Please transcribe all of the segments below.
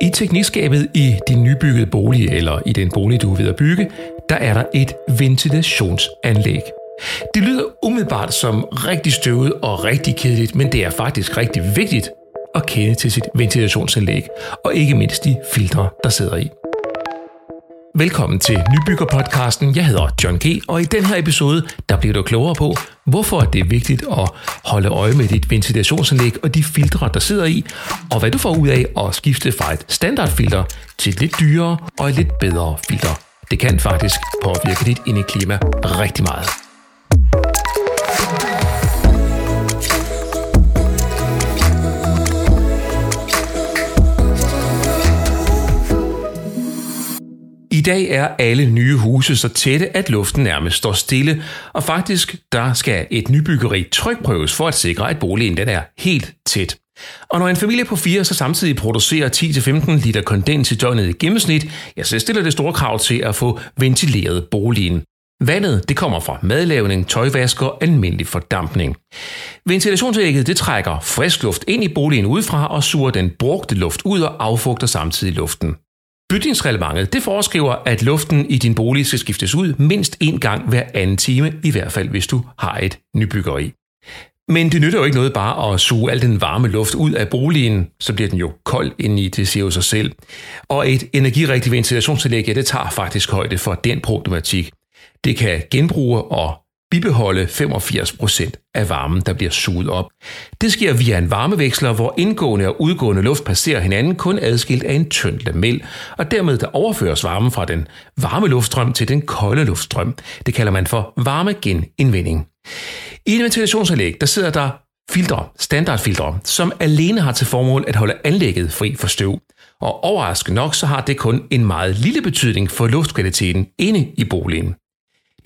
I teknikskabet i din nybyggede bolig eller i den bolig, du er ved at bygge, der er der et ventilationsanlæg. Det lyder umiddelbart som rigtig støvet og rigtig kedeligt, men det er faktisk rigtig vigtigt at kende til sit ventilationsanlæg, og ikke mindst de filtre, der sidder i. Velkommen til Nybyggerpodcasten. Jeg hedder John G. Og i den her episode, der bliver du klogere på, hvorfor det er vigtigt at holde øje med dit ventilationsanlæg og de filtre, der sidder i, og hvad du får ud af at skifte fra et standardfilter til et lidt dyrere og et lidt bedre filter. Det kan faktisk påvirke dit indeklima rigtig meget. Dag er alle nye huse så tætte, at luften nærmest står stille, og faktisk der skal et nybyggeri trykprøves for at sikre, at boligen den er helt tæt. Og når en familie på fire så samtidig producerer 10-15 liter kondens i døgnet i gennemsnit, ja, så stiller det store krav til at få ventileret boligen. Vandet det kommer fra madlavning, tøjvask og almindelig fordampning. Ventilationsægget det trækker frisk luft ind i boligen udefra og suger den brugte luft ud og affugter samtidig luften. Bygningsreglementet det foreskriver, at luften i din bolig skal skiftes ud mindst en gang hver anden time, i hvert fald hvis du har et nybyggeri. Men det nytter jo ikke noget bare at suge al den varme luft ud af boligen, så bliver den jo kold indeni, det siger jo sig selv. Og et energirigtigt ventilationsanlæg, ja, det tager faktisk højde for den problematik. Det kan genbruge og bibeholde 85% af varmen, der bliver suget op. Det sker via en varmeveksler, hvor indgående og udgående luft passerer hinanden kun adskilt af en tynd lamel, og dermed der overføres varmen fra den varme luftstrøm til den kolde luftstrøm. Det kalder man for varmegenindvinding. I et ventilationsanlæg, der sidder der filtre, standardfiltre, som alene har til formål at holde anlægget fri for støv. Og overraskende nok, så har det kun en meget lille betydning for luftkvaliteten inde i boligen.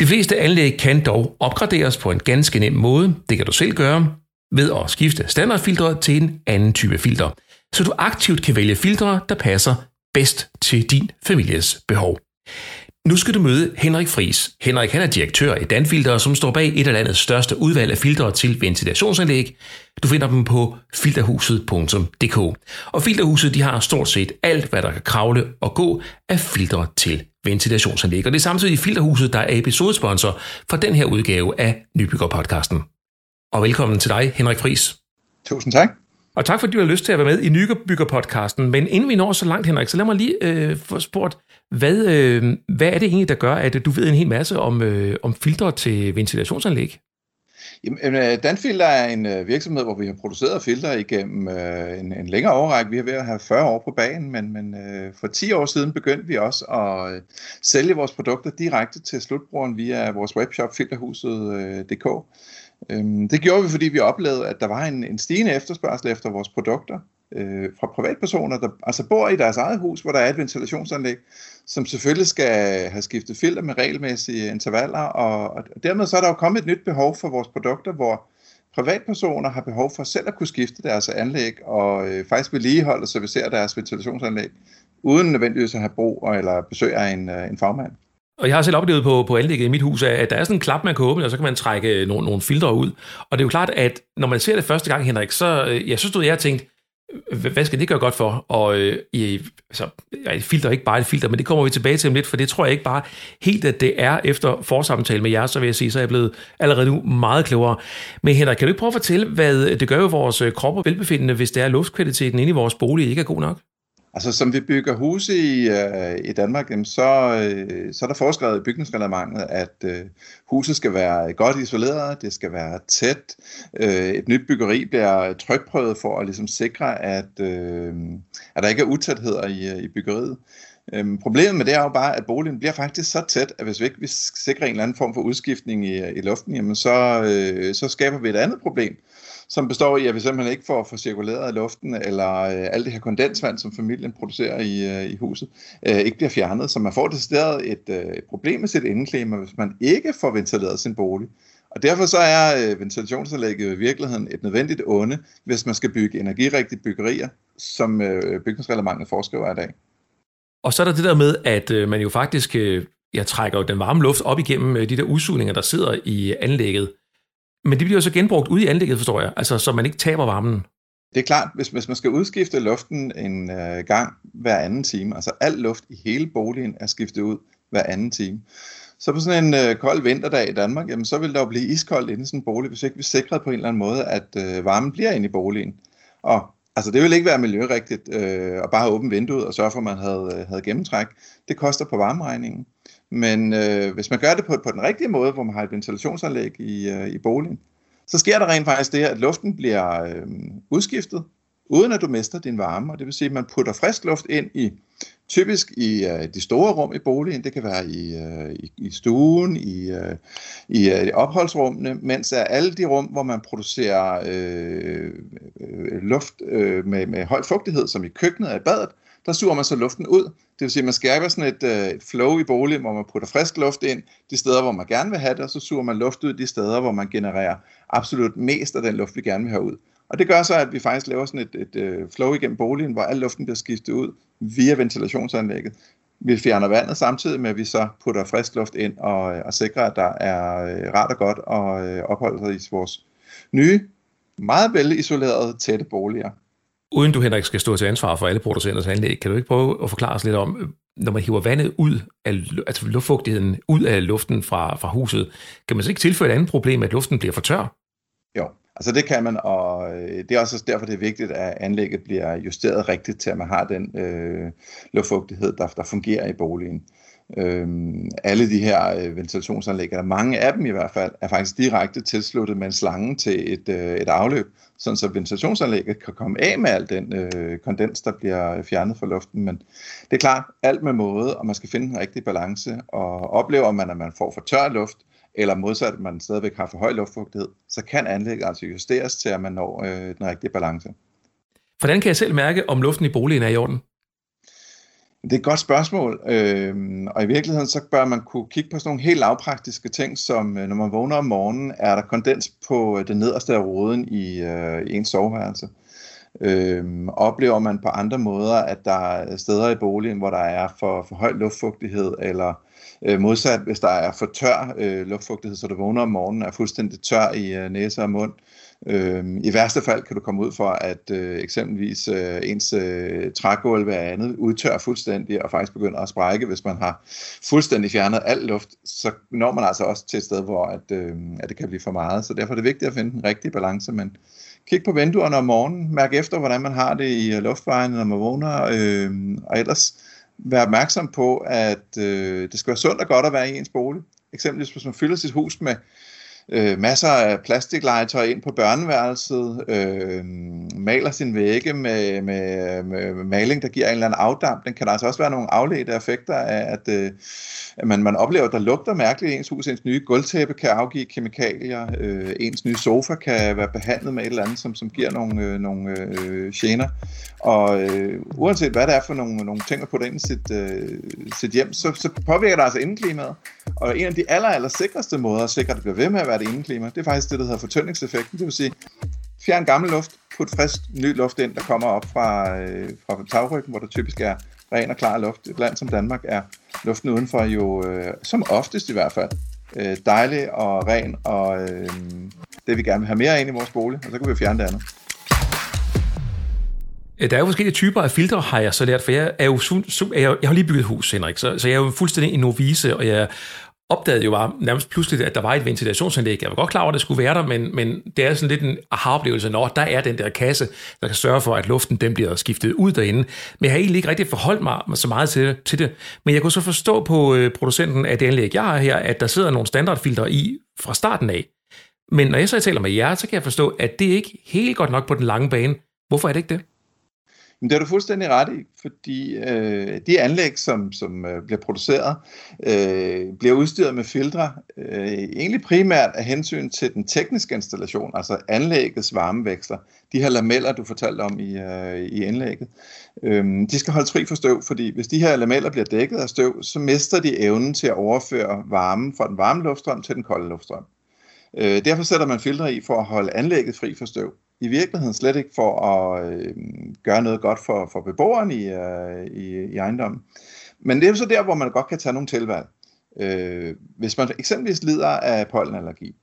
De fleste anlæg kan dog opgraderes på en ganske nem måde. Det kan du selv gøre ved at skifte standardfiltret til en anden type filter, så du aktivt kan vælge filtre, der passer bedst til din families behov. Nu skal du møde Henrik Fris. Henrik han er direktør i Danfilter, som står bag et af landets største udvalg af filtre til ventilationsanlæg. Du finder dem på filterhuset.dk. Og Filterhuset de har stort set alt, hvad der kan kravle og gå af filtre til ventilationsanlæg. Og det er samtidig Filterhuset, der er episodesponsor for den her udgave af Nybyggerpodcasten. Og velkommen til dig, Henrik Fris. Tusind tak. Og tak fordi du har lyst til at være med i Nybyggerpodcasten. Men inden vi når så langt, Henrik, så lad mig lige øh, få spurgt, hvad, øh, hvad er det egentlig, der gør, at du ved en hel masse om, øh, om filtre til ventilationsanlæg? Jamen, øh, Danfilter er en øh, virksomhed, hvor vi har produceret filter igennem øh, en, en længere årrække. Vi er ved at have 40 år på banen, men, men øh, for 10 år siden begyndte vi også at øh, sælge vores produkter direkte til slutbrugeren via vores webshop filterhuset.dk. Øh, øhm, det gjorde vi, fordi vi oplevede, at der var en, en stigende efterspørgsel efter vores produkter øh, fra privatpersoner, der altså bor i deres eget hus, hvor der er et ventilationsanlæg, som selvfølgelig skal have skiftet filter med regelmæssige intervaller, og, og dermed så er der jo kommet et nyt behov for vores produkter, hvor privatpersoner har behov for selv at kunne skifte deres anlæg og øh, faktisk vedligeholde og servicere deres ventilationsanlæg, uden nødvendigvis at have brug eller besøg af en, øh, en fagmand. Og jeg har selv oplevet på, på anlægget i mit hus, at der er sådan en klap, man kan åbne, og så kan man trække nogle, nogle filtre ud. Og det er jo klart, at når man ser det første gang, Henrik, så, øh, ja, så stod jeg og tænkte, hvad skal det gøre godt for? Og øh, i, altså, et filter er ikke bare et filter, men det kommer vi tilbage til om lidt, for det tror jeg ikke bare helt, at det er efter forsamtale med jer, så vil jeg sige, så er jeg blevet allerede nu meget klogere. Men Henrik, kan du ikke prøve at fortælle, hvad det gør ved vores øh, krop og velbefindende, hvis det er luftkvaliteten inde i vores bolig ikke er god nok? Altså som vi bygger huse i, øh, i Danmark, jamen, så, øh, så er der foreskrevet i bygningsreglementet, at øh, huset skal være godt isoleret, det skal være tæt, øh, et nyt byggeri bliver trykprøvet for at ligesom sikre, at, øh, at der ikke er utætheder i, øh, i byggeriet. Øhm, problemet med det er jo bare, at boligen bliver faktisk så tæt, at hvis vi ikke sikrer en eller anden form for udskiftning i, øh, i luften, jamen så, øh, så skaber vi et andet problem, som består i, at vi simpelthen ikke får, får cirkuleret luften, eller øh, alt det her kondensvand, som familien producerer i, øh, i huset, øh, ikke bliver fjernet. Så man får decideret et, øh, et problem med sit indeklima, hvis man ikke får ventileret sin bolig. Og derfor så er øh, ventilationsanlægget i virkeligheden et nødvendigt onde, hvis man skal bygge energirigtige byggerier, som øh, bygningsreglementet foreskriver i dag. Og så er der det der med, at øh, man jo faktisk øh, jeg trækker jo den varme luft op igennem øh, de der udsugninger, der sidder i anlægget. Men det bliver så genbrugt ude i anlægget, forstår jeg, altså så man ikke taber varmen. Det er klart, hvis, hvis man skal udskifte luften en øh, gang hver anden time, altså al luft i hele boligen er skiftet ud hver anden time, så på sådan en øh, kold vinterdag i Danmark, jamen, så vil der jo blive iskoldt inde i sådan en bolig, hvis ikke vi sikrer på en eller anden måde, at øh, varmen bliver inde i boligen. Og altså, det vil ikke være miljørigtigt øh, at bare åbne vinduet og sørge for, at man havde, øh, havde gennemtræk. Det koster på varmeregningen. Men øh, hvis man gør det på, på den rigtige måde, hvor man har et ventilationsanlæg i, øh, i boligen, så sker der rent faktisk det, at luften bliver øh, udskiftet, uden at du mister din varme. Og det vil sige, at man putter frisk luft ind i typisk i øh, de store rum i boligen. Det kan være i, øh, i, i stuen, i, øh, i øh, opholdsrummene, mens er alle de rum, hvor man producerer øh, øh, luft øh, med, med høj fugtighed, som i køkkenet og i badet, der suger man så luften ud. Det vil sige, at man skaber sådan et, øh, et flow i boligen, hvor man putter frisk luft ind de steder, hvor man gerne vil have det, og så suger man luft ud de steder, hvor man genererer absolut mest af den luft, vi gerne vil have ud. Og det gør så, at vi faktisk laver sådan et, et, øh, flow igennem boligen, hvor al luften bliver skiftet ud via ventilationsanlægget. Vi fjerner vandet samtidig med, at vi så putter frisk luft ind og, øh, og sikrer, at der er øh, rart og godt at øh, opholde sig i vores nye, meget velisolerede, tætte boliger. Uden du Henrik skal stå til ansvar for alle producenters anlæg, kan du ikke prøve at forklare os lidt om, øh, når man hiver vandet ud af, altså luftfugtigheden ud af luften fra, fra huset, kan man så ikke tilføje et andet problem, at luften bliver for tør? Jo, altså det kan man, og øh, det er også derfor, det er vigtigt, at anlægget bliver justeret rigtigt til, at man har den øh, luftfugtighed, der, der fungerer i boligen. Øhm, alle de her øh, ventilationsanlæg, eller mange af dem i hvert fald, er faktisk direkte tilsluttet med en slange til et, øh, et afløb, sådan så ventilationsanlægget kan komme af med al den øh, kondens, der bliver fjernet fra luften. Men det er klart, alt med måde, og man skal finde den rigtige balance, og oplever man, at man får for tør luft, eller modsat, at man stadigvæk har for høj luftfugtighed, så kan anlægget altså justeres til, at man når øh, den rigtige balance. Hvordan kan jeg selv mærke, om luften i boligen er i orden? Det er et godt spørgsmål, øh, og i virkeligheden så bør man kunne kigge på sådan nogle helt lavpraktiske ting, som øh, når man vågner om morgenen, er der kondens på øh, den nederste af roden i, øh, i ens soveværelse. Øh, oplever man på andre måder, at der er steder i boligen, hvor der er for, for høj luftfugtighed, eller øh, modsat, hvis der er for tør øh, luftfugtighed, så du vågner om morgenen er fuldstændig tør i øh, næse og mund, Øh, Øhm, I værste fald kan du komme ud for, at øh, eksempelvis øh, ens øh, trægulv eller andet udtør fuldstændig og faktisk begynder at sprække, hvis man har fuldstændig fjernet al luft, så når man altså også til et sted, hvor at, øh, at det kan blive for meget. Så derfor er det vigtigt at finde den rigtige balance, men kig på vinduerne om morgenen, mærk efter, hvordan man har det i øh, luftvejen, når man vågner, øh, og ellers vær opmærksom på, at øh, det skal være sundt og godt at være i ens bolig. Eksempelvis hvis man fylder sit hus med øh, masser af plastiklegetøj ind på børneværelset, øh, maler sin vægge med, med, med, maling, der giver en eller anden afdampning. Kan der altså også være nogle afledte effekter af, at, øh, at man, man oplever, at der lugter mærkeligt i ens hus. Ens nye gulvtæppe kan afgive kemikalier. Øh, ens nye sofa kan være behandlet med et eller andet, som, som giver nogle, øh, nogle øh, gener. Og øh, uanset hvad det er for nogle, nogle ting, at putte ind i sit, øh, sit hjem, så, så påvirker det altså indklimaet. Og en af de aller, aller sikreste måder at sikre, at det bliver ved med at være det indeklima, det er faktisk det, der hedder fortyndingseffekten. Det vil sige, fjern gammel luft, put frisk ny luft ind, der kommer op fra, øh, fra tagryggen, hvor der typisk er ren og klar luft. Et land som Danmark er luften udenfor jo, øh, som oftest i hvert fald, øh, dejlig og ren, og øh, det vi gerne vil have mere ind i vores bolig, og så kan vi fjerne det andet. Øh, der er jo forskellige typer af filtre, har jeg så lært, for jeg er jo, jeg, jeg har lige bygget hus, Henrik, så, så jeg er jo fuldstændig en novice, og jeg opdagede jo bare nærmest pludselig, at der var et ventilationsanlæg. Jeg var godt klar over, at det skulle være der, men, men det er sådan lidt en aha-oplevelse, når der er den der kasse, der kan sørge for, at luften den bliver skiftet ud derinde. Men jeg har egentlig ikke rigtig forholdt mig så meget til, til det. Men jeg kunne så forstå på øh, producenten af det anlæg, jeg har her, at der sidder nogle standardfiltre i fra starten af. Men når jeg så taler med jer, så kan jeg forstå, at det ikke helt godt nok på den lange bane. Hvorfor er det ikke det? Men det er du fuldstændig ret i, fordi øh, de anlæg, som, som øh, bliver produceret, øh, bliver udstyret med filtre, øh, egentlig primært af hensyn til den tekniske installation, altså anlæggets varmeveksler. De her lameller, du fortalte om i, øh, i indlægget, øh, de skal holde fri for støv, fordi hvis de her lameller bliver dækket af støv, så mister de evnen til at overføre varmen fra den varme luftstrøm til den kolde luftstrøm. Øh, derfor sætter man filtre i for at holde anlægget fri for støv i virkeligheden slet ikke for at øh, gøre noget godt for, for beboeren i, øh, i, i ejendommen. Men det er jo så der, hvor man godt kan tage nogle tilvalg. Øh, hvis man eksempelvis lider af pollenallergi,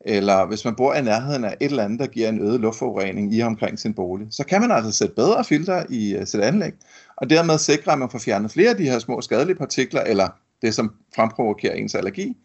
eller hvis man bor i nærheden af et eller andet, der giver en øget luftforurening i omkring sin bolig, så kan man altså sætte bedre filter i uh, sit anlæg, og dermed sikre, at man får fjernet flere af de her små skadelige partikler, eller det, som fremprovokerer ens allergi.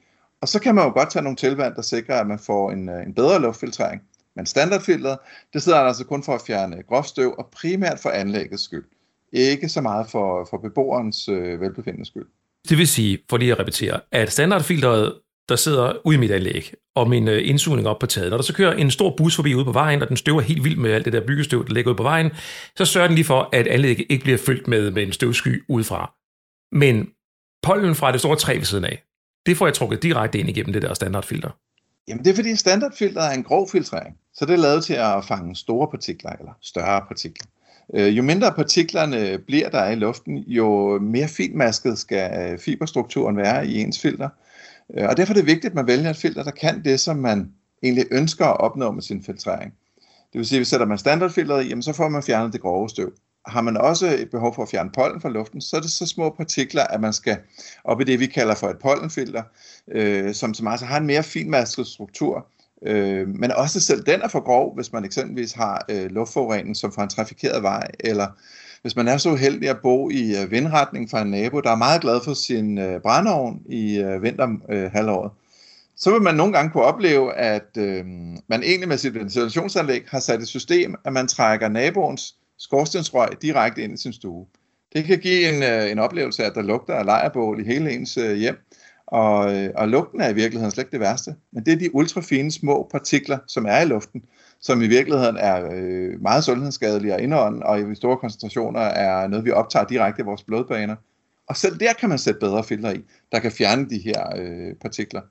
Og så kan man jo godt tage nogle tilvalg, der sikrer, at man får en, uh, en bedre luftfiltrering. Men standardfilteret, det sidder altså kun for at fjerne groftstøv, og primært for anlæggets skyld. Ikke så meget for, for beboerens øh, velbefindende skyld. Det vil sige, for lige at repetere, at standardfilteret, der sidder ude i mit anlæg, og min øh, indsugning op på taget, når der så kører en stor bus forbi ude på vejen, og den støver helt vildt med alt det der byggestøv, der ligger ude på vejen, så sørger den lige for, at anlægget ikke bliver fyldt med, med en støvsky udefra. Men pollen fra det store træ ved siden af, det får jeg trukket direkte ind igennem det der standardfilter. Jamen det er fordi standardfilteret er en grov filtrering, så det er lavet til at fange store partikler eller større partikler. Øh, jo mindre partiklerne bliver der i luften, jo mere finmasket skal øh, fiberstrukturen være i ens filter. Øh, og derfor er det vigtigt, at man vælger et filter, der kan det, som man egentlig ønsker at opnå med sin filtrering. Det vil sige, at hvis sætter man standardfilteret i, jamen, så får man fjernet det grove støv. Har man også et behov for at fjerne pollen fra luften, så er det så små partikler, at man skal op i det, vi kalder for et pollenfilter, øh, som, som altså har en mere finmasket struktur, Øh, men også selv den er for grov, hvis man eksempelvis har øh, luftforurening som fra en trafikeret vej, eller hvis man er så heldig at bo i øh, vindretning fra en nabo, der er meget glad for sin øh, brændeovn i øh, vinterhalvåret, øh, så vil man nogle gange kunne opleve, at øh, man egentlig med sit ventilationsanlæg har sat et system, at man trækker naboens skorstensrøg direkte ind i sin stue. Det kan give en, øh, en oplevelse af, at der lugter af lejrbål i hele ens øh, hjem, og, øh, og lugten er i virkeligheden slet ikke det værste. Men det er de ultrafine små partikler, som er i luften, som i virkeligheden er øh, meget sundhedsskadelige og indånden, og i store koncentrationer er noget, vi optager direkte i vores blodbaner. Og selv der kan man sætte bedre filter i, der kan fjerne de her øh, partikler.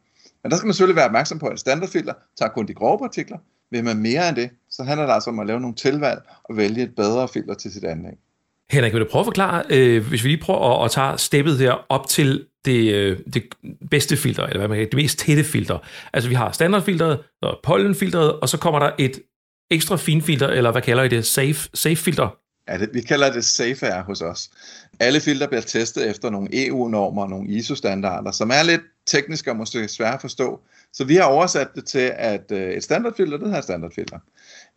Men der skal man selvfølgelig være opmærksom på, at standardfilter tager kun de grove partikler. Vil man mere end det, så handler det altså om at lave nogle tilvalg og vælge et bedre filter til sit anlæg. Henrik, vil du prøve at forklare, øh, hvis vi lige prøver at, at tage steppet her op til det, øh, det bedste filter, eller hvad man kan det mest tætte filter. Altså vi har standardfilteret, og pollenfilteret, og så kommer der et ekstra finfilter, eller hvad kalder I det, safe, safe filter? Ja, det, vi kalder det safe air hos os. Alle filter bliver testet efter nogle EU-normer og nogle ISO-standarder, som er lidt tekniske og måske svære at forstå. Så vi har oversat det til, at øh, et standardfilter, det her standardfilter.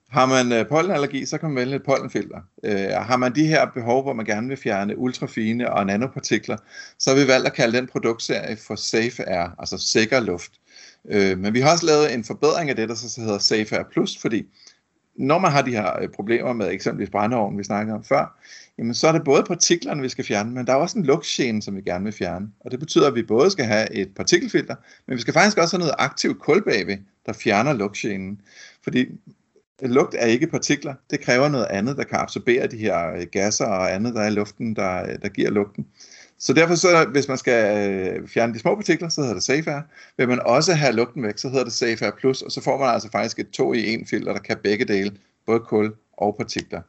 Har man øh, pollenallergi, så kan man vælge et pollenfilter. Øh, har man de her behov, hvor man gerne vil fjerne ultrafine og nanopartikler, så har vi valgt at kalde den produktserie for Safe Air, altså sikker luft. Øh, men vi har også lavet en forbedring af det, der så hedder Safe Air Plus, fordi når man har de her øh, problemer med eksempelvis brændeovnen, vi snakkede om før, jamen så er det både partiklerne, vi skal fjerne, men der er også en lugtgene, som vi gerne vil fjerne. Og det betyder, at vi både skal have et partikelfilter, men vi skal faktisk også have noget aktivt kul bagved, der fjerner lugtgenen. Fordi lugt er ikke partikler. Det kræver noget andet, der kan absorbere de her øh, gasser og andet, der er i luften, der, øh, der giver lugten. Så derfor, så, hvis man skal øh, fjerne de små partikler, så hedder det Safe Air. Vil man også have lugten væk, så hedder det Safe Air Plus, og så får man altså faktisk et to i en filter, der kan begge dele, både kul og partikler.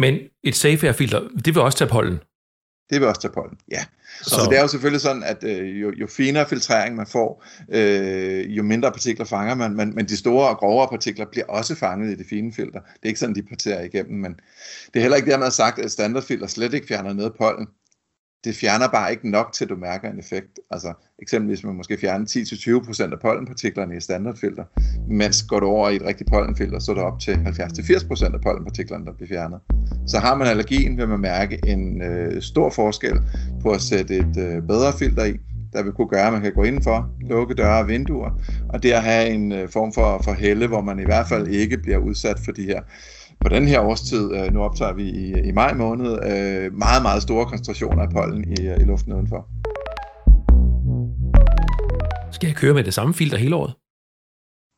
Men et Safe Air filter, det vil også tage pollen? Det vil også tage pollen, ja. Så. Altså, det er jo selvfølgelig sådan, at øh, jo, jo finere filtrering man får, øh, jo mindre partikler fanger man, men, men de store og grovere partikler bliver også fanget i det fine filter. Det er ikke sådan, de parterer igennem, men det er heller ikke dermed sagt, at standardfilter slet ikke fjerner noget pollen det fjerner bare ikke nok til, at du mærker en effekt. Altså eksempelvis man måske fjerner 10-20% af pollenpartiklerne i standardfilter, mens går du over i et rigtigt pollenfilter, så er det op til 70-80% af pollenpartiklerne, der bliver fjernet. Så har man allergien, vil man mærke en øh, stor forskel på at sætte et øh, bedre filter i, der vil kunne gøre, at man kan gå indenfor, lukke døre og vinduer, og det at have en øh, form for, for helle, hvor man i hvert fald ikke bliver udsat for de her på den her årstid, øh, nu optager vi i, i maj måned, øh, meget, meget store koncentrationer af pollen i, i luften udenfor. Skal jeg køre med det samme filter hele året?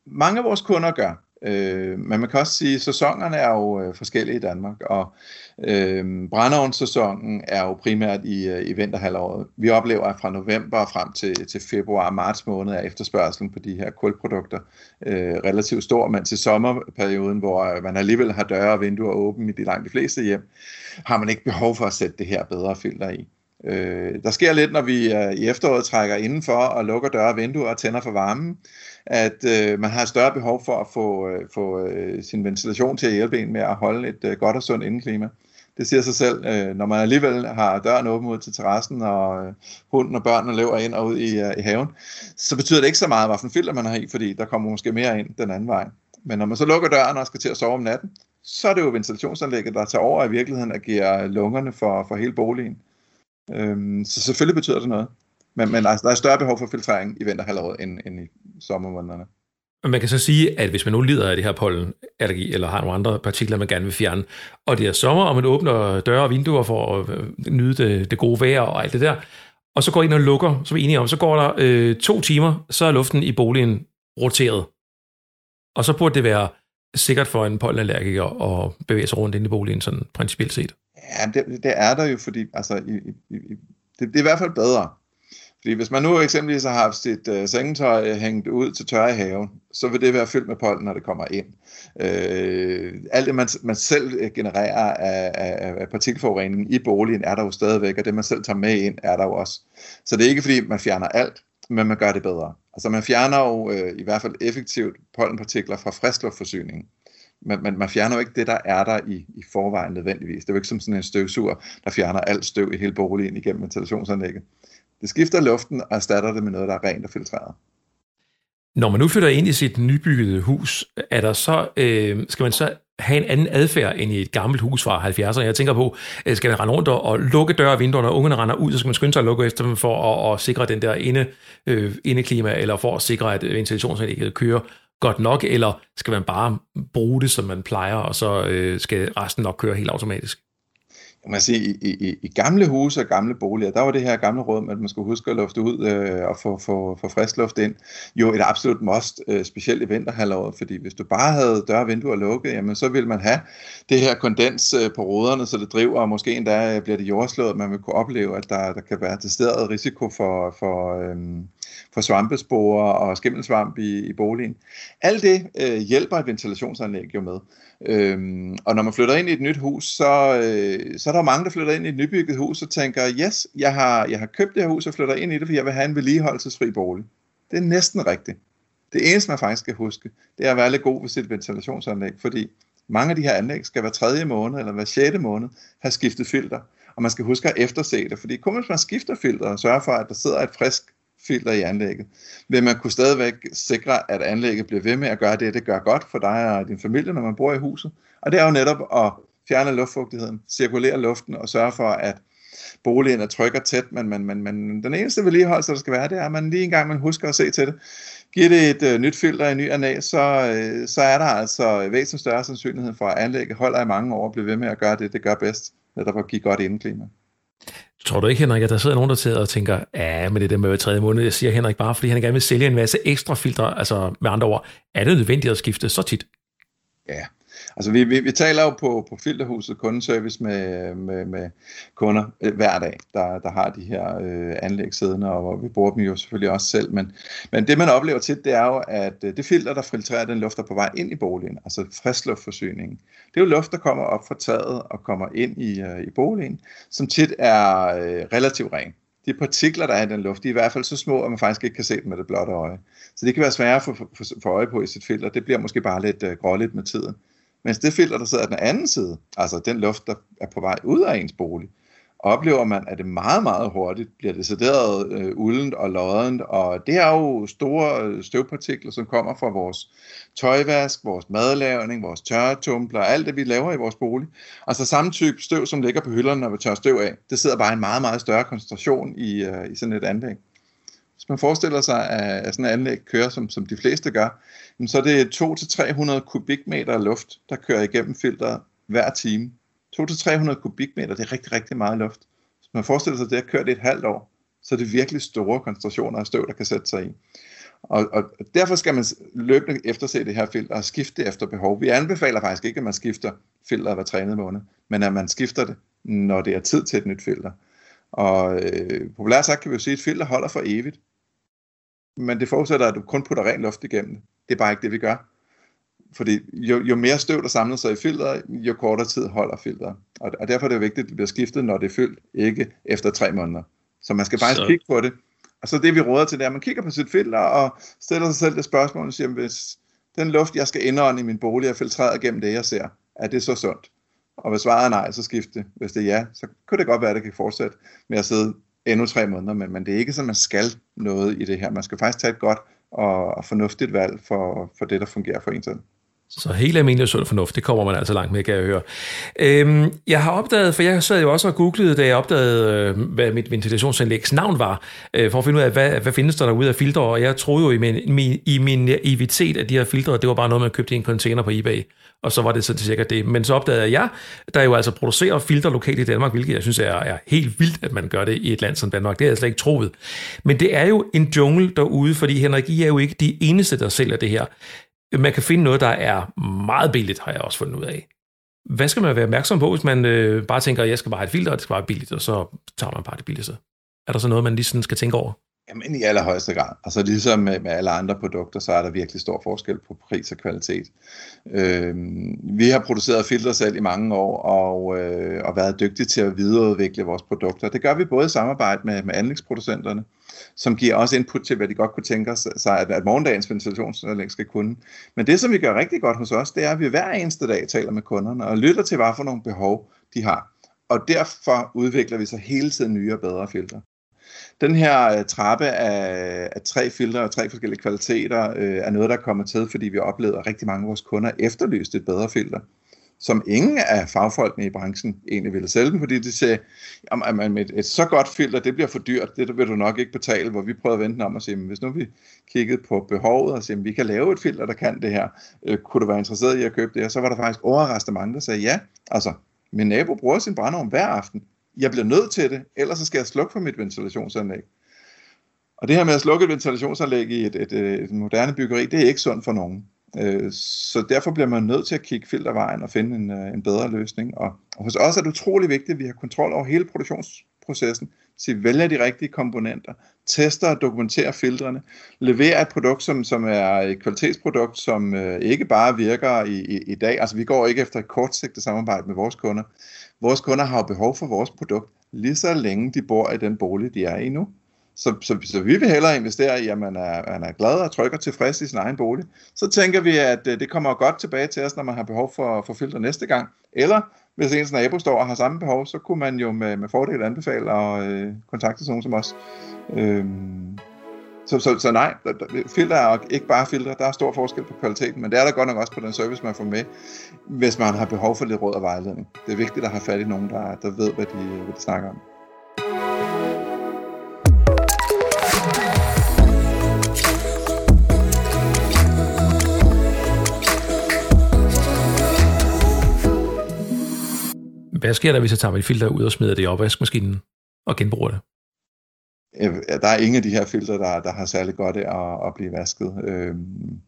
Mange af vores kunder gør. Øh, men man kan også sige, at sæsonerne er jo øh, forskellige i Danmark, og øh, brændeovnssæsonen er jo primært i, øh, i vinterhalvåret. Vi oplever, at fra november frem til, til februar og marts måned er efterspørgselen på de her kulprodukter øh, relativt stor, men til sommerperioden, hvor øh, man alligevel har døre og vinduer åbne i de langt de fleste hjem, har man ikke behov for at sætte det her bedre filter i. Øh, der sker lidt, når vi øh, i efteråret trækker indenfor og lukker døre og vinduer og tænder for varmen, at øh, man har større behov for at få, øh, få øh, sin ventilation til at hjælpe en med at holde et øh, godt og sundt indeklima. Det siger sig selv, øh, når man alligevel har døren åben ud til terrassen, og øh, hunden og børnene løber ind og ud i, øh, i haven, så betyder det ikke så meget, hvilken filter man har i, fordi der kommer måske mere ind den anden vej. Men når man så lukker døren og skal til at sove om natten, så er det jo ventilationsanlægget, der tager over i virkeligheden og giver lungerne for, for hele boligen. Øhm, så selvfølgelig betyder det noget. Men, men altså, der er større behov for filtrering i vinterhalvåret end, end i sommermånederne. Man kan så sige, at hvis man nu lider af det her pollenallergi, eller har nogle andre partikler, man gerne vil fjerne, og det er sommer, og man åbner døre og vinduer for at øh, nyde det, det gode vejr og alt det der, og så går ind og lukker, som vi er enige om, så går der øh, to timer, så er luften i boligen roteret. Og så burde det være sikkert for en pollenallergiker at bevæge sig rundt inde i boligen, sådan principielt set. Ja, det, det er der jo, fordi altså, i, i, i, det, det er i hvert fald bedre. Fordi hvis man nu eksempelvis har haft sit øh, sengetøj hængt ud til tørre i haven, så vil det være fyldt med pollen, når det kommer ind. Øh, alt det, man, man selv øh, genererer af, af, af partikelforurening i boligen, er der jo stadigvæk, og det, man selv tager med ind, er der jo også. Så det er ikke, fordi man fjerner alt, men man gør det bedre. Altså man fjerner jo øh, i hvert fald effektivt pollenpartikler fra friskluftforsyningen man, man, man fjerner jo ikke det, der er der i, i forvejen nødvendigvis. Det er jo ikke som sådan en støvsuger, der fjerner alt støv i hele boligen igennem ventilationsanlægget. Det skifter luften og erstatter det med noget, der er rent og filtreret. Når man nu flytter ind i sit nybyggede hus, er der så, øh, skal man så have en anden adfærd end i et gammelt hus fra 70'erne. Jeg tænker på, øh, skal man rende rundt og lukke døre og vinduer, når ungerne render ud, så skal man skynde sig at lukke efter dem for at, at sikre den der inde, øh, indeklima, eller for at sikre, at ventilationsanlægget kører godt nok, eller skal man bare bruge det, som man plejer, og så øh, skal resten nok køre helt automatisk? man siger, i, i, i gamle huse og gamle boliger, der var det her gamle råd med, at man skulle huske at lufte ud øh, og få, få, få frisk luft ind, jo et absolut must, øh, specielt i vinterhalvåret, fordi hvis du bare havde døre og vinduer lukket, jamen så ville man have det her kondens øh, på ruderne, så det driver, og måske endda øh, bliver det jordslået, man vil kunne opleve, at der, der kan være til stedet risiko for, for, øh, for svampesporer og skimmelsvamp i, i boligen. Alt det øh, hjælper et ventilationsanlæg jo med. Øhm, og når man flytter ind i et nyt hus, så, øh, så er der mange, der flytter ind i et nybygget hus og tænker, yes, jeg har, jeg har købt det her hus og flytter ind i det, for jeg vil have en vedligeholdelsesfri bolig. Det er næsten rigtigt. Det eneste, man faktisk skal huske, det er at være lidt god ved sit ventilationsanlæg, fordi mange af de her anlæg skal hver tredje måned eller hver sjette måned have skiftet filter. Og man skal huske at efterse det, fordi kun hvis man skifter filter og sørger for, at der sidder et frisk filter i anlægget, vil man kunne stadigvæk sikre, at anlægget bliver ved med at gøre det, det gør godt for dig og din familie, når man bor i huset. Og det er jo netop at fjerne luftfugtigheden, cirkulere luften og sørge for, at boligen er tryg og tæt, men, men, men, men den eneste vedligeholdelse, der skal være, det er, at man lige engang man husker at se til det. Giver det et øh, nyt filter i ny anlæg, så, øh, så er der altså væsentligt større sandsynlighed for, at anlægget holder i mange år og bliver ved med at gøre det, det gør bedst, netop at give godt indeklima. Tror du ikke, Henrik, at der sidder nogen, der sidder og tænker, ja, men det der med hver tredje måned, jeg siger Henrik bare, fordi han gerne vil sælge en masse ekstra filtre, altså med andre ord, er det nødvendigt at skifte så tit? Ja, Altså vi, vi, vi taler jo på, på Filterhuset kundeservice med, med, med kunder øh, hver dag, der, der har de her øh, anlæg siddende, og vi bruger dem jo selvfølgelig også selv. Men, men det man oplever tit, det er jo, at øh, det filter, der filtrerer den luft, der er på vej ind i boligen, altså friskluftforsyningen, det er jo luft, der kommer op fra taget og kommer ind i, øh, i boligen, som tit er øh, relativt ren de partikler, der er i den luft, de er i hvert fald så små, at man faktisk ikke kan se dem med det blotte øje. Så det kan være svært at få, øje på i sit filter. Det bliver måske bare lidt øh, gråligt med tiden. Mens det filter, der sidder den anden side, altså den luft, der er på vej ud af ens bolig, oplever man, at det meget, meget hurtigt bliver decideret øh, uldent og loddent, og det er jo store øh, støvpartikler, som kommer fra vores tøjvask, vores madlavning, vores tørretumbler, alt det, vi laver i vores bolig. Altså samme type støv, som ligger på hylderne, når vi tørrer støv af, det sidder bare i en meget, meget større koncentration i, øh, i sådan et anlæg. Hvis man forestiller sig, at sådan et anlæg kører, som, som de fleste gør, så er det 200-300 kubikmeter luft, der kører igennem filteret hver time. 200-300 kubikmeter, det er rigtig, rigtig meget luft. Hvis man forestiller sig, at det har kørt et halvt år, så er det virkelig store koncentrationer af støv, der kan sætte sig i. Og, og derfor skal man løbende efterse det her filter og skifte det efter behov. Vi anbefaler faktisk ikke, at man skifter filteret hver tredje måned, men at man skifter det, når det er tid til et nyt filter. Og øh, populært sagt kan vi jo sige, at et filter holder for evigt men det forudsætter, at du kun putter ren luft igennem det. Det er bare ikke det, vi gør. Fordi jo, jo mere støv, der samler sig i filteret, jo kortere tid holder filteret. Og, og derfor er det vigtigt, at det bliver skiftet, når det er fyldt, ikke efter tre måneder. Så man skal faktisk så... kigge på det. Og så det, vi råder til, det er, at man kigger på sit filter og stiller sig selv det spørgsmål og siger, hvis den luft, jeg skal indånde i min bolig, er filtreret gennem det, jeg ser, er det så sundt? Og hvis svaret er nej, så skift det. Hvis det er ja, så kunne det godt være, at det kan fortsætte med at sidde endnu tre måneder, men, men det er ikke sådan, man skal noget i det her. Man skal faktisk tage et godt og, og fornuftigt valg for, for det, der fungerer for en selv. Så helt almindelig sund fornuft, det kommer man altså langt med, kan jeg høre. Øhm, jeg har opdaget, for jeg sad jo også og googlede, da jeg opdagede, øh, hvad mit ventilationsanlægs navn var, øh, for at finde ud af, hvad, hvad findes der derude af filtre, og jeg troede jo i min, min, i min evitet, at de her filtre, det var bare noget, man købte i en container på eBay, og så var det så cirka det. Men så opdagede jeg, der jo altså producerer filter lokalt i Danmark, hvilket jeg synes er, er helt vildt, at man gør det i et land som Danmark. Det havde jeg slet ikke troet. Men det er jo en jungle derude, fordi Henrik, I er jo ikke de eneste, der sælger det her man kan finde noget, der er meget billigt, har jeg også fundet ud af. Hvad skal man være opmærksom på, hvis man øh, bare tænker, at jeg skal bare have et filter, og det skal bare være billigt, og så tager man bare det billigste? Er der så noget, man lige sådan skal tænke over? Jamen i allerhøjeste grad. Altså ligesom med, med alle andre produkter, så er der virkelig stor forskel på pris og kvalitet. Øh, vi har produceret filter selv i mange år, og, øh, og været dygtige til at videreudvikle vores produkter. Det gør vi både i samarbejde med, med anlægsproducenterne, som giver også input til, hvad de godt kunne tænke sig, at, at morgendagens ventilationsanlæg skal kunne. Men det, som vi gør rigtig godt hos os, det er, at vi hver eneste dag taler med kunderne og lytter til, hvad for nogle behov de har. Og derfor udvikler vi så hele tiden nye og bedre filtre. Den her øh, trappe af, af tre filtre og tre forskellige kvaliteter øh, er noget, der kommer til, fordi vi oplever, at rigtig mange af vores kunder efterlyste et bedre filter som ingen af fagfolkene i branchen egentlig ville sælge dem, fordi de sagde, at med et, så godt filter, det bliver for dyrt, det vil du nok ikke betale, hvor vi prøvede at vente om og sige, hvis nu vi kiggede på behovet og siger, vi kan lave et filter, der kan det her, øh, kunne du være interesseret i at købe det her, så var der faktisk overraskende mange, der sagde ja, altså min nabo bruger sin brændeovn hver aften, jeg bliver nødt til det, ellers så skal jeg slukke for mit ventilationsanlæg. Og det her med at slukke et ventilationsanlæg i et, et, et, moderne byggeri, det er ikke sundt for nogen. Øh, så derfor bliver man nødt til at kigge filtervejen og finde en, øh, en bedre løsning. Og, hos os er det utrolig vigtigt, at vi har kontrol over hele produktions, så vi vælger de rigtige komponenter, tester og dokumenterer filtrene, leverer et produkt, som, som er et kvalitetsprodukt, som øh, ikke bare virker i, i, i dag. Altså vi går ikke efter et kortsigtet samarbejde med vores kunder. Vores kunder har jo behov for vores produkt, lige så længe de bor i den bolig, de er i nu. Så, så, så vi vil hellere investere i, at man er, man er glad og tryg og tilfreds i sin egen bolig. Så tænker vi, at øh, det kommer godt tilbage til os, når man har behov for, for filter næste gang. Eller hvis ens nabo står og har samme behov, så kunne man jo med, med fordel anbefale at øh, kontakte sådan som os. Øhm, så, så, så nej, filter er ikke bare filter, der er stor forskel på kvaliteten, men det er der godt nok også på den service, man får med, hvis man har behov for lidt råd og vejledning. Det er vigtigt at have fat i nogen, der, der ved, hvad de, hvad de snakker om. Hvad sker der, hvis jeg tager mit filter ud og smider det i opvaskemaskinen og genbruger det? Øh, der er ingen af de her filtre, der, der har særlig godt af at, at blive vasket. Øhm,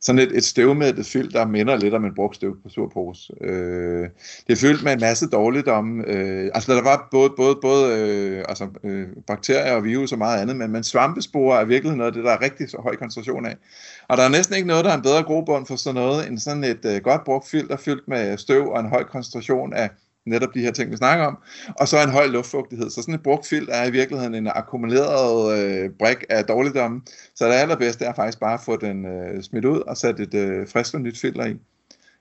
sådan et, et støvmættet filter minder lidt om en brugt støvpose. Øh, det er fyldt med en masse dårligdomme. Øh, altså der var både, både, både øh, altså, øh, bakterier og virus og meget andet, men, men svampesporer er virkelig noget af det, der er rigtig så høj koncentration af. Og der er næsten ikke noget, der er en bedre grobund for sådan noget, end sådan et øh, godt brugt filter fyldt med støv og en høj koncentration af netop de her ting, vi snakker om, og så en høj luftfugtighed. Så sådan et brugt filt er i virkeligheden en akkumuleret øh, brik af dårligdomme, så det allerbedste er faktisk bare at få den øh, smidt ud og sætte et øh, frisk og nyt filter i.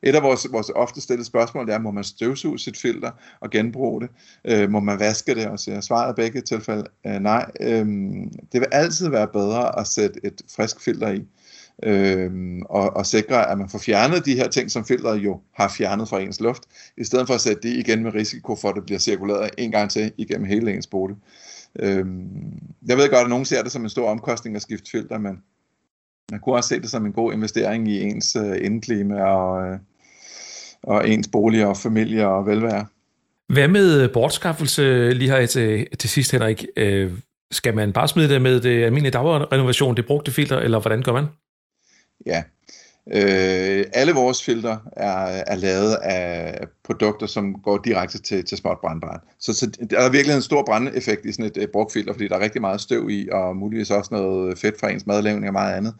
Et af vores, vores ofte stillede spørgsmål er, må man støvsuge sit filter og genbruge det? Øh, må man vaske det? Og så svaret er begge tilfælde øh, nej. Øh, det vil altid være bedre at sætte et frisk filter i øh, og, og sikre, at man får fjernet de her ting, som filteret jo har fjernet fra ens luft, i stedet for at sætte det igen med risiko for, at det bliver cirkuleret en gang til igennem hele ens bolig. Øh, jeg ved godt, at nogen ser det som en stor omkostning at skifte filter, men man kunne også se det som en god investering i ens øh, indklima og, øh, og ens bolig og familie og velvære. Hvad med bortskaffelse lige her til, til sidst, Henrik? Øh, skal man bare smide det med det almindelige dagrenovation, det brugte filter, eller hvordan gør man? Ja, Øh, alle vores filter er, er lavet af produkter, som går direkte til, til småt brandbart. Så, så der er virkelig en stor brandeffekt i sådan et, et brugt filter, fordi der er rigtig meget støv i, og muligvis også noget fedt fra ens madlavning og meget andet.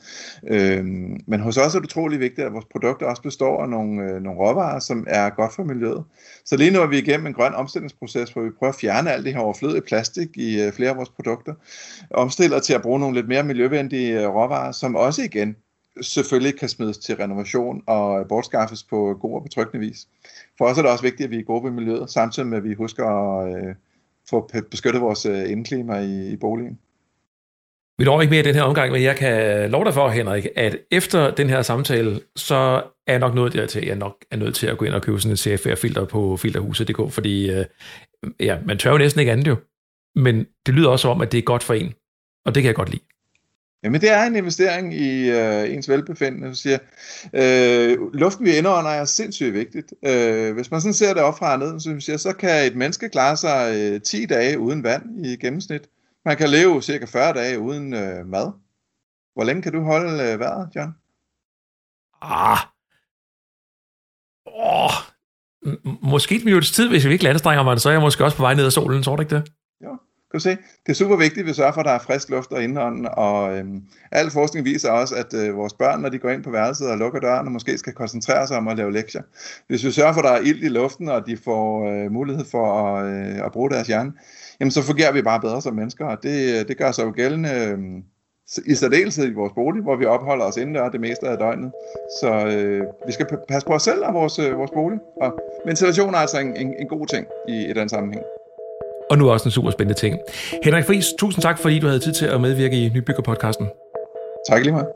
Øh, men hos os er det utrolig vigtigt, at vores produkter også består af nogle, øh, nogle råvarer, som er godt for miljøet. Så lige nu er vi igennem en grøn omstillingsproces, hvor vi prøver at fjerne alt det her overflødige plastik i øh, flere af vores produkter, omstiller til at bruge nogle lidt mere miljøvenlige øh, råvarer, som også igen selvfølgelig kan smides til renovation og bortskaffes på god og betryggende vis. For os er det også vigtigt, at vi er gode ved miljøet, samtidig med at vi husker at øh, få beskyttet vores øh, indeklima i, i boligen. Vi når ikke mere i den her omgang, men jeg kan love dig for, Henrik, at efter den her samtale, så er jeg nok nødt dertil, at jeg nok er nødt til at gå ind og købe sådan en CFR-filter på filterhuset.dk, fordi øh, ja, man tør jo næsten ikke andet jo. Men det lyder også om, at det er godt for en, og det kan jeg godt lide. Jamen det er en investering i øh, ens velbefindende. Du siger, øh, luften vi indånder er sindssygt vigtigt. Øh, hvis man sådan ser det op fra ned, så, siger, så kan et menneske klare sig øh, 10 dage uden vand i gennemsnit. Man kan leve cirka 40 dage uden øh, mad. Hvor længe kan du holde øh, vejret, John? Ah. Oh. Måske et minuts tid, hvis vi ikke anstrenger mig, så er jeg måske også på vej ned ad solen, tror du ikke det? Kan du se? Det er super vigtigt, at vi sørger for, at der er frisk luft og indånden, og øhm, al forskning viser også, at øh, vores børn, når de går ind på værelset og lukker døren, og måske skal koncentrere sig om at lave lektier. Hvis vi sørger for, at der er ild i luften, og de får øh, mulighed for at, øh, at bruge deres hjerne, jamen så fungerer vi bare bedre som mennesker, og det, øh, det gør sig jo gældende øh, i særdeleshed i vores bolig, hvor vi opholder os indendør det meste af døgnet. Så øh, vi skal passe på os selv og vores, øh, vores bolig, og ventilation er altså en, en, en god ting i i den sammenhæng. Og nu også en super spændende ting. Henrik Friis, tusind tak, fordi du havde tid til at medvirke i Nybygger-podcasten. Tak lige meget.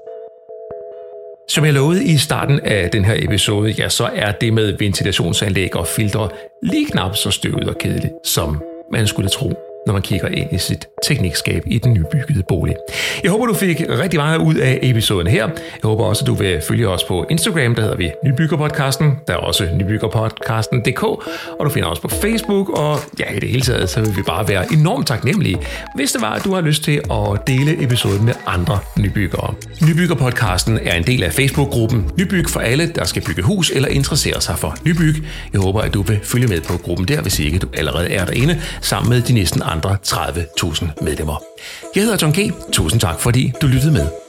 Som jeg lovede i starten af den her episode, ja, så er det med ventilationsanlæg og filtre lige knap så støvet og kedeligt, som man skulle tro når man kigger ind i sit teknikskab i den nybyggede bolig. Jeg håber, du fik rigtig meget ud af episoden her. Jeg håber også, at du vil følge os på Instagram, der hedder vi Nybyggerpodcasten. Der er også nybyggerpodcasten.dk, og du finder os på Facebook, og ja, i det hele taget, så vil vi bare være enormt taknemmelige, hvis det var, at du har lyst til at dele episoden med andre nybyggere. Nybyggerpodcasten er en del af Facebook-gruppen Nybyg for alle, der skal bygge hus eller interessere sig for nybyg. Jeg håber, at du vil følge med på gruppen der, hvis ikke du allerede er derinde, sammen med de næsten andre 30.000 medlemmer. Jeg hedder John G. Tusind tak, fordi du lyttede med.